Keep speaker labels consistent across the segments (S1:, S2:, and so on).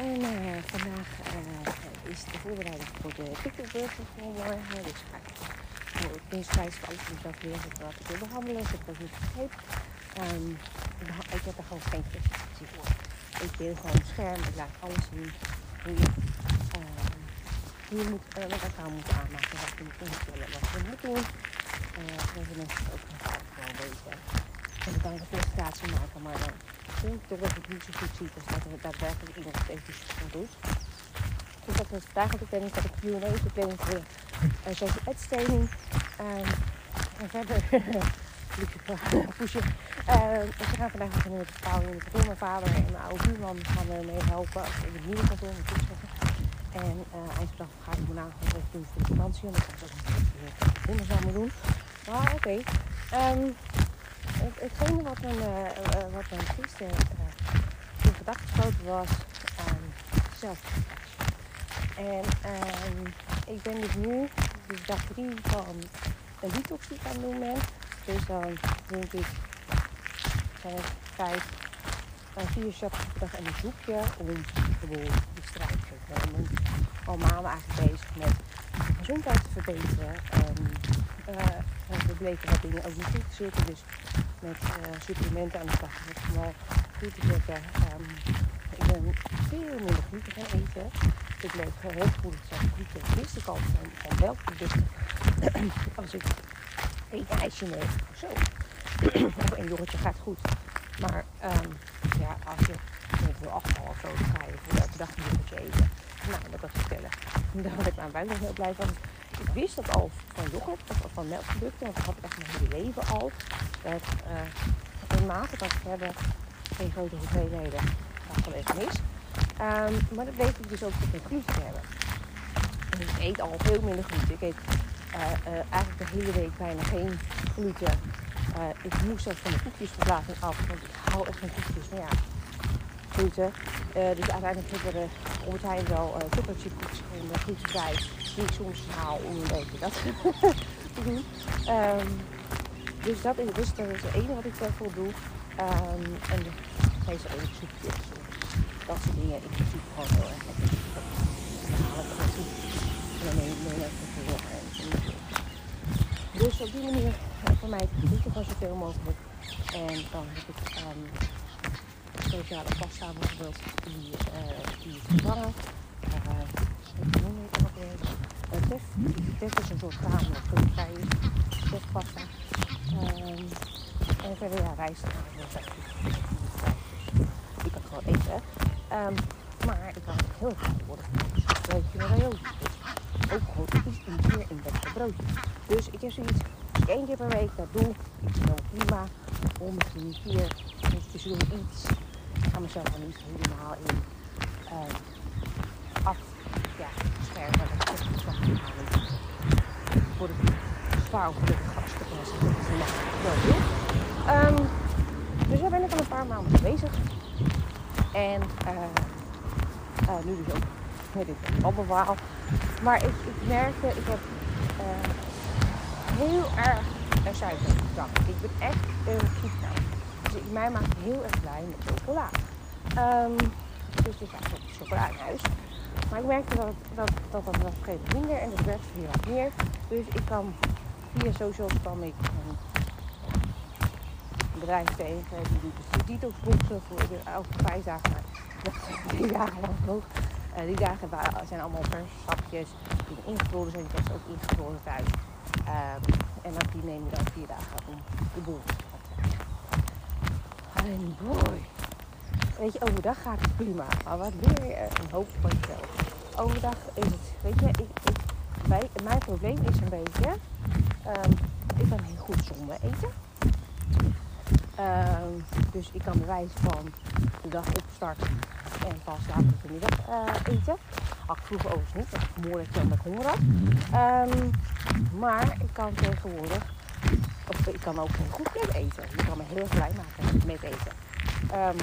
S1: En uh, vandaag uh, is de voorbereiding voor de TikTok-burger voor morgen. Dus ga ik voor het voor alles mezelf leren wat ik wil behandelen. Ik heb dat niet vergeten. Um, ik heb er gewoon geen presentatie voor. Ik wil gewoon een scherm. Ik laat alles zien. Hoe je, uh, hoe je moet, uh, met elkaar moet aanmaken. Wat je moet instellen. Wat je moet doen. Uh, deze mensen ook gewoon weten. En dan kan ik een presentatie maken. Maar dan vind toch dat ik niet zo goed ziet als dat er daadwerkelijk iemand eventjes doet. Dus dat is vandaag op de planning dat ik Q&A op de planning voor uh, ads training. Um, en verder pushen. Uh, we gaan vandaag beginnen met de verbouwing in het kantoor. Mijn vader en mijn oude buurman gaan me mee helpen in het nieuwe kantoor. En uh, eind van de ga ik me nagel doen voor de vakantie. En dan ga ik ook nog een dingen samen doen. Maar oké. Okay. Um, het, hetgene wat mijn, uh, uh, wat mijn gisteren uh, in gedachten geschoten was, um. En um, ik ben dus nu, dus dag 3 van een detox die ik aan het. Dus dan drink ik zijn vijf, vier shots per dag en een zoekje om gewoon die strijd te komen. Al maanden eigenlijk bezig met gezondheid te verbeteren. Um, er bleken wat dingen ook niet goed te zitten. Dus met uh, supplementen aan de slag om het vooral goed te zetten. Um, ik ben veel minder gluten gaan eten. Heel goed te zijn. Gluten wist ik al van, van welke producten. Als ik één ijsje neem zo. of een yoghurtje gaat goed. Maar um, ja, als je wil afvallen of zo, dan ga je elke dag yoghurtje eten. Nou, dat kan vertellen. Daar had ik buik nog heel blij van. Ik wist dat al van yoghurt of van melkproducten, want dat had ik echt mijn hele leven al. Dat uh, in mate dat geen grote hoeveelheden geweest mis. Um, maar dat weet ik dus ook dat ik gluten te hebben. En ik eet al veel minder gluten. Ik eet uh, uh, eigenlijk de hele week bijna geen gluten. Ik moest zelfs van de koekjesverslaving af, want ik hou echt van koekjes. Maar ja, gluten. dus uiteindelijk hebben we Albert Heijn wel uh, chocoladechipkoekjes gewoon glutenvrij. Die ik soms haal om een beetje dat te doen. Um, dus dat is, dus dat is het enige wat ik daarvoor doe. Um, en de meestal even soepjes. Dat soort dingen. Ik zie gewoon heel erg lekker. Ik ik. Dus op die manier voor mij ik gewoon zoveel mogelijk. En dan heb ik um, speciale pasta bijvoorbeeld. Die, uh, die vervangen. Ik noem het nog weer. Uh, tef. Tef is een soort graan dat glutenvrij is. Tefpasta. Um, en verder ja, rijst. Die kan ik gewoon eten. Um, maar ik kan het heel graag worden. Weet je wat heel is? Ook gewoon iets een keer in bed broodje. Dus ik heb zoiets, als ik één keer per week dat doe, is het wel prima. Om misschien vier, dus tussendoor iets. Ik ga mezelf niet helemaal in uh, af ja. Voor de vrouw, voor de gasten. Dat. Um, dus daar ben ik al een paar maanden mee bezig. En uh, uh, nu dus ook met dit babbelverhaal. Maar ik, ik merkte, ik heb uh, heel erg een suikerdrang. Ik ben echt een kietnaam. Dus ik, mij maakt heel erg blij met chocola. Um, dus ik heb chocola in huis. Maar ik merkte dat dat, dat, dat was minder en dat werd weer wat meer. Dus ik kan via socials kwam ik een bedrijf tegen die doet dus detoxboxen voor de elke vijf dagen. Dat drie dagen lang nog. Uh, die dagen zijn allemaal versapjes die ingevroren zijn. Die hebben ook ingevroren thuis. Uh, en dan die nemen dan vier dagen om de boel te krijgen. En boy. Weet je, overdag gaat het prima. Maar wat leer je een hoop van jezelf. Overdag is het, weet je, ik, mijn probleem is een beetje, um, ik kan heel goed zonder eten. Um, dus ik kan bewijs van de dag opstarten en pas later de middag uh, eten. Had ik vroeger overigens niet, want ik ik dan met honger had. Ehm, maar ik kan tegenwoordig, of ik kan ook goed met eten. Je kan me heel blij maken met eten. Ehm,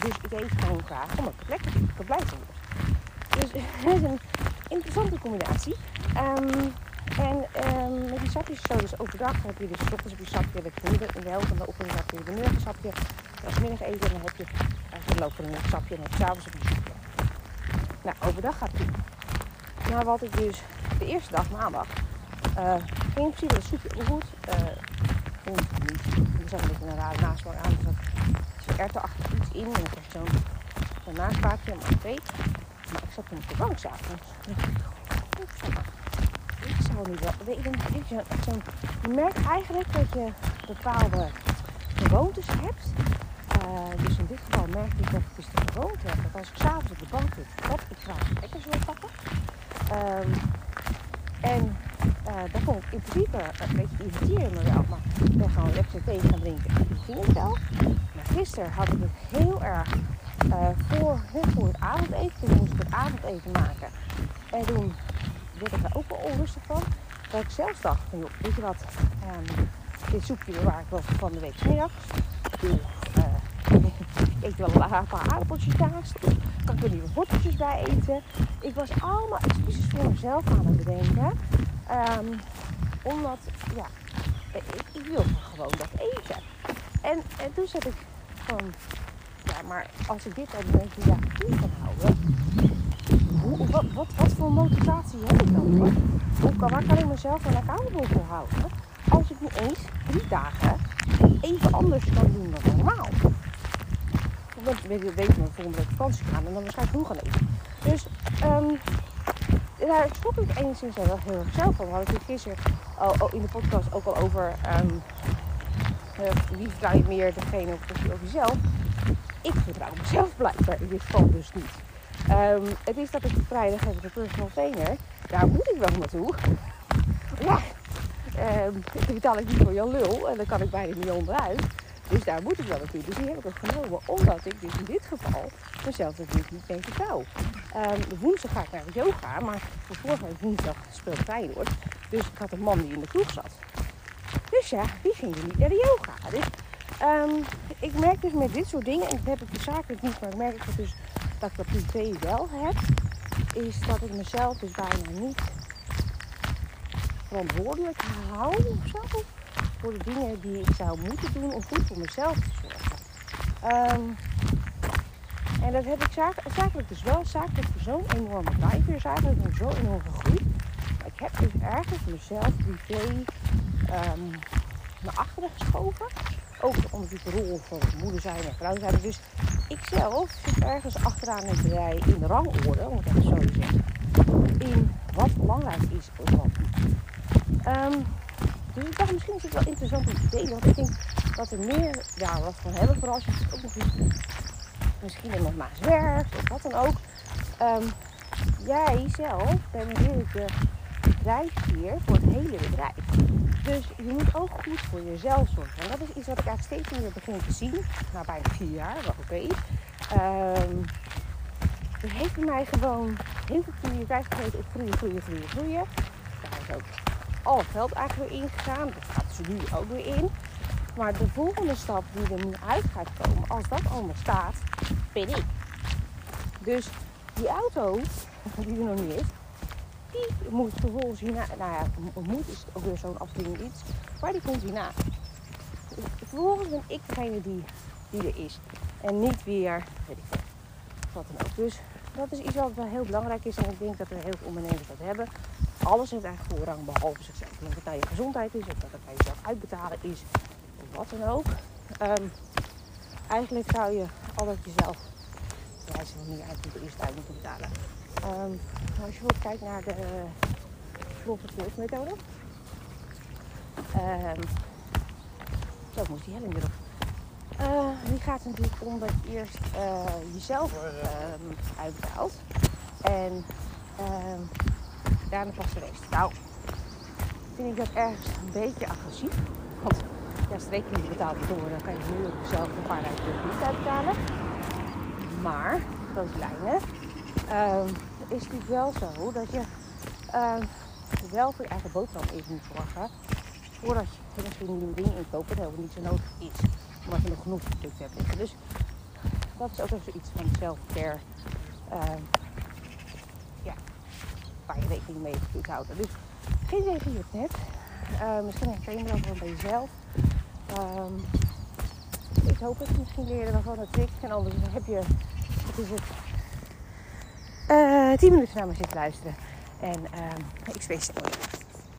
S1: dus ik eet gewoon graag omdat ik het lekker vind, ik er blij van. Dus het is een interessante combinatie. Ehm, en met die sapjes zo, dus overdag heb je dus ochtends heb je sapje, de middag, in de helft van de ochtend heb je de middagsapje. Als middag eten dan heb je van een sapje en s'avonds een sapje. Nou, overdag gaat het Nou, wat ik dus de eerste dag, maandag, uh, ging in principe het soepje goed. Uh, vond niet. Er zat een beetje een rare nasmaak aan. Er zat zo'n erwtenachtig iets in. En krijg je zo'n zo nasmaakje, maar ik weet. Maar ik zat toen op de bank s'avonds. Ik zou niet wel. Weet je, je, zo, je merkt eigenlijk dat je bepaalde gewoontes hebt. Uh, dus in dit geval merk ik dat het dus de gewoonte heb dat als ik s'avonds op de bank zit, dat ik graag lekkers wil pakken. Um, en uh, dat vond ik in principe een beetje irriterend me wel. Maar ik ben gewoon lekker thee gaan drinken. Dat ging het wel. Maar gisteren had ik het heel erg uh, voor, het avondeten. Toen moest ik het avondeten maken. En toen werd ik er ook wel onrustig van. Dat ik zelfs dacht joh, weet je wat, um, dit soepje bewaar ik wel van de week middags. Ik eet wel een paar aardappeltjes kan ik er nieuwe worteltjes bij eten. Ik was allemaal excuses voor mezelf aan het bedenken. Um, omdat, ja, ik, ik wil gewoon dat eten. En, en toen zat ik van, ja, maar als ik dit al een beetje ja, in kan houden, hoe, wat, wat, voor motivatie heb ik dan? Hoe kan, waar kan ik mezelf dan accountable voor houden? Als ik niet eens drie dagen even anders kan doen dan normaal. Want weet, weet me volgende week vakantie gaan en dan waarschijnlijk hoe gaan. Dus um, daar schrok ik enigszins wel heel erg zelf van. We hadden het gisteren al, in de podcast ook al over um, uh, wie vertrouw je meer, degene of jezelf. Ik vertrouw mezelf blijkbaar in dit geval dus niet. Um, het is dat ik vrijdag heb de personal trainer. Daar moet ik wel naartoe. Ja, um, ik betaal ik niet voor Jan Lul en dan kan ik bijna niet onderuit. Dus daar moet ik wel naartoe. Dus die heb ik ook genomen. Omdat ik dus in dit geval mezelf natuurlijk niet mee vertrouw. Um, woensdag ga ik naar de yoga. Maar vorige week woensdag speelt Feyenoord. Dus ik had een man die in de kroeg zat. Dus ja, die ging er niet naar de yoga. Dus um, ik merk dus met dit soort dingen. En dat heb ik zakelijk niet. Maar ik merk dat, dus, dat ik dat privé wel heb. Is dat ik mezelf dus bijna niet verantwoordelijk hou of zo voor de dingen die ik zou moeten doen om goed voor mezelf te zorgen. Um, en dat heb ik zakelijk dus wel. Zakelijk voor zo'n enorme drive is eigenlijk nog zo enorm gegroeid. Ik heb dus ergens mezelf privé um, naar achteren geschoven. Ook omdat ik de rol van moeder zijn en vrouw zijn. Dus ik zelf zit ergens achteraan in de rij in de rangorde, om het even zo te zeggen. In wat belangrijk is of wat. Um, misschien is het wel interessant om te delen. Want ik denk dat er meer daar wat van hebben. Vooral als je het ook nog eens misschien nog naast werkt of wat dan ook. Um, jij zelf bent natuurlijk de drijfveer voor het hele bedrijf. Dus je moet ook goed voor jezelf zorgen. En dat is iets wat ik eigenlijk steeds meer begin te zien. Na bijna vier jaar, wel oké. Okay. Um, heeft mij gewoon heel veel prioriteit gegeven op groeien, groeien, groeien, groeien. Daar is ook al het geld eigenlijk weer ingegaan. Dat gaat ze nu ook weer in. Maar de volgende stap die er nu uit gaat komen, als dat allemaal staat, ben ik. Dus die auto, die er nog niet is, die moet vervolgens hierna. Nou ja, moet is ook weer zo'n afdeling iets. Maar die komt hierna. Vervolgens ben ik degene die, die er is. En niet weer, weet ik wat dan ook. Dus dat is iets wat wel heel belangrijk is. En ik denk dat er heel veel ondernemers dat hebben alles heeft eigenlijk voorrang behalve zichzelf. of het nou je gezondheid is, of dat het bij jezelf uitbetalen is, of wat dan ook. Um, eigenlijk zou je altijd jezelf, is nog niet uit moeten eerst uit moeten betalen. Um, als je kijkt naar de uh, methode. Um, zo moest die helling erop. Die gaat natuurlijk om dat je eerst uh, jezelf um, uitbetaalt. En um, daarna pas de rest. Nou, vind ik dat ergens een beetje agressief. Want ja, rekening betaald worden, dan kan je nu ook zelf een paar duizend euro niet uitbetalen. Maar, grote lijnen, uh, is het wel zo dat je wel voor je eigen boterham even moet zorgen. Voordat je misschien nieuwe dingen inkoopt, dat helemaal niet zo nodig is. Omdat je nog genoeg producten hebt liggen. Dus dat is ook even zoiets van self-care. Uh, ja, waar je rekening mee moet houden. Dus geen je het net. Uh, misschien herken je wel bij jezelf. Um, ik hoop het. Misschien je er wel een trick. En anders heb je, wat is het, uh, 10 minuten naar me zitten luisteren. En ik spreek je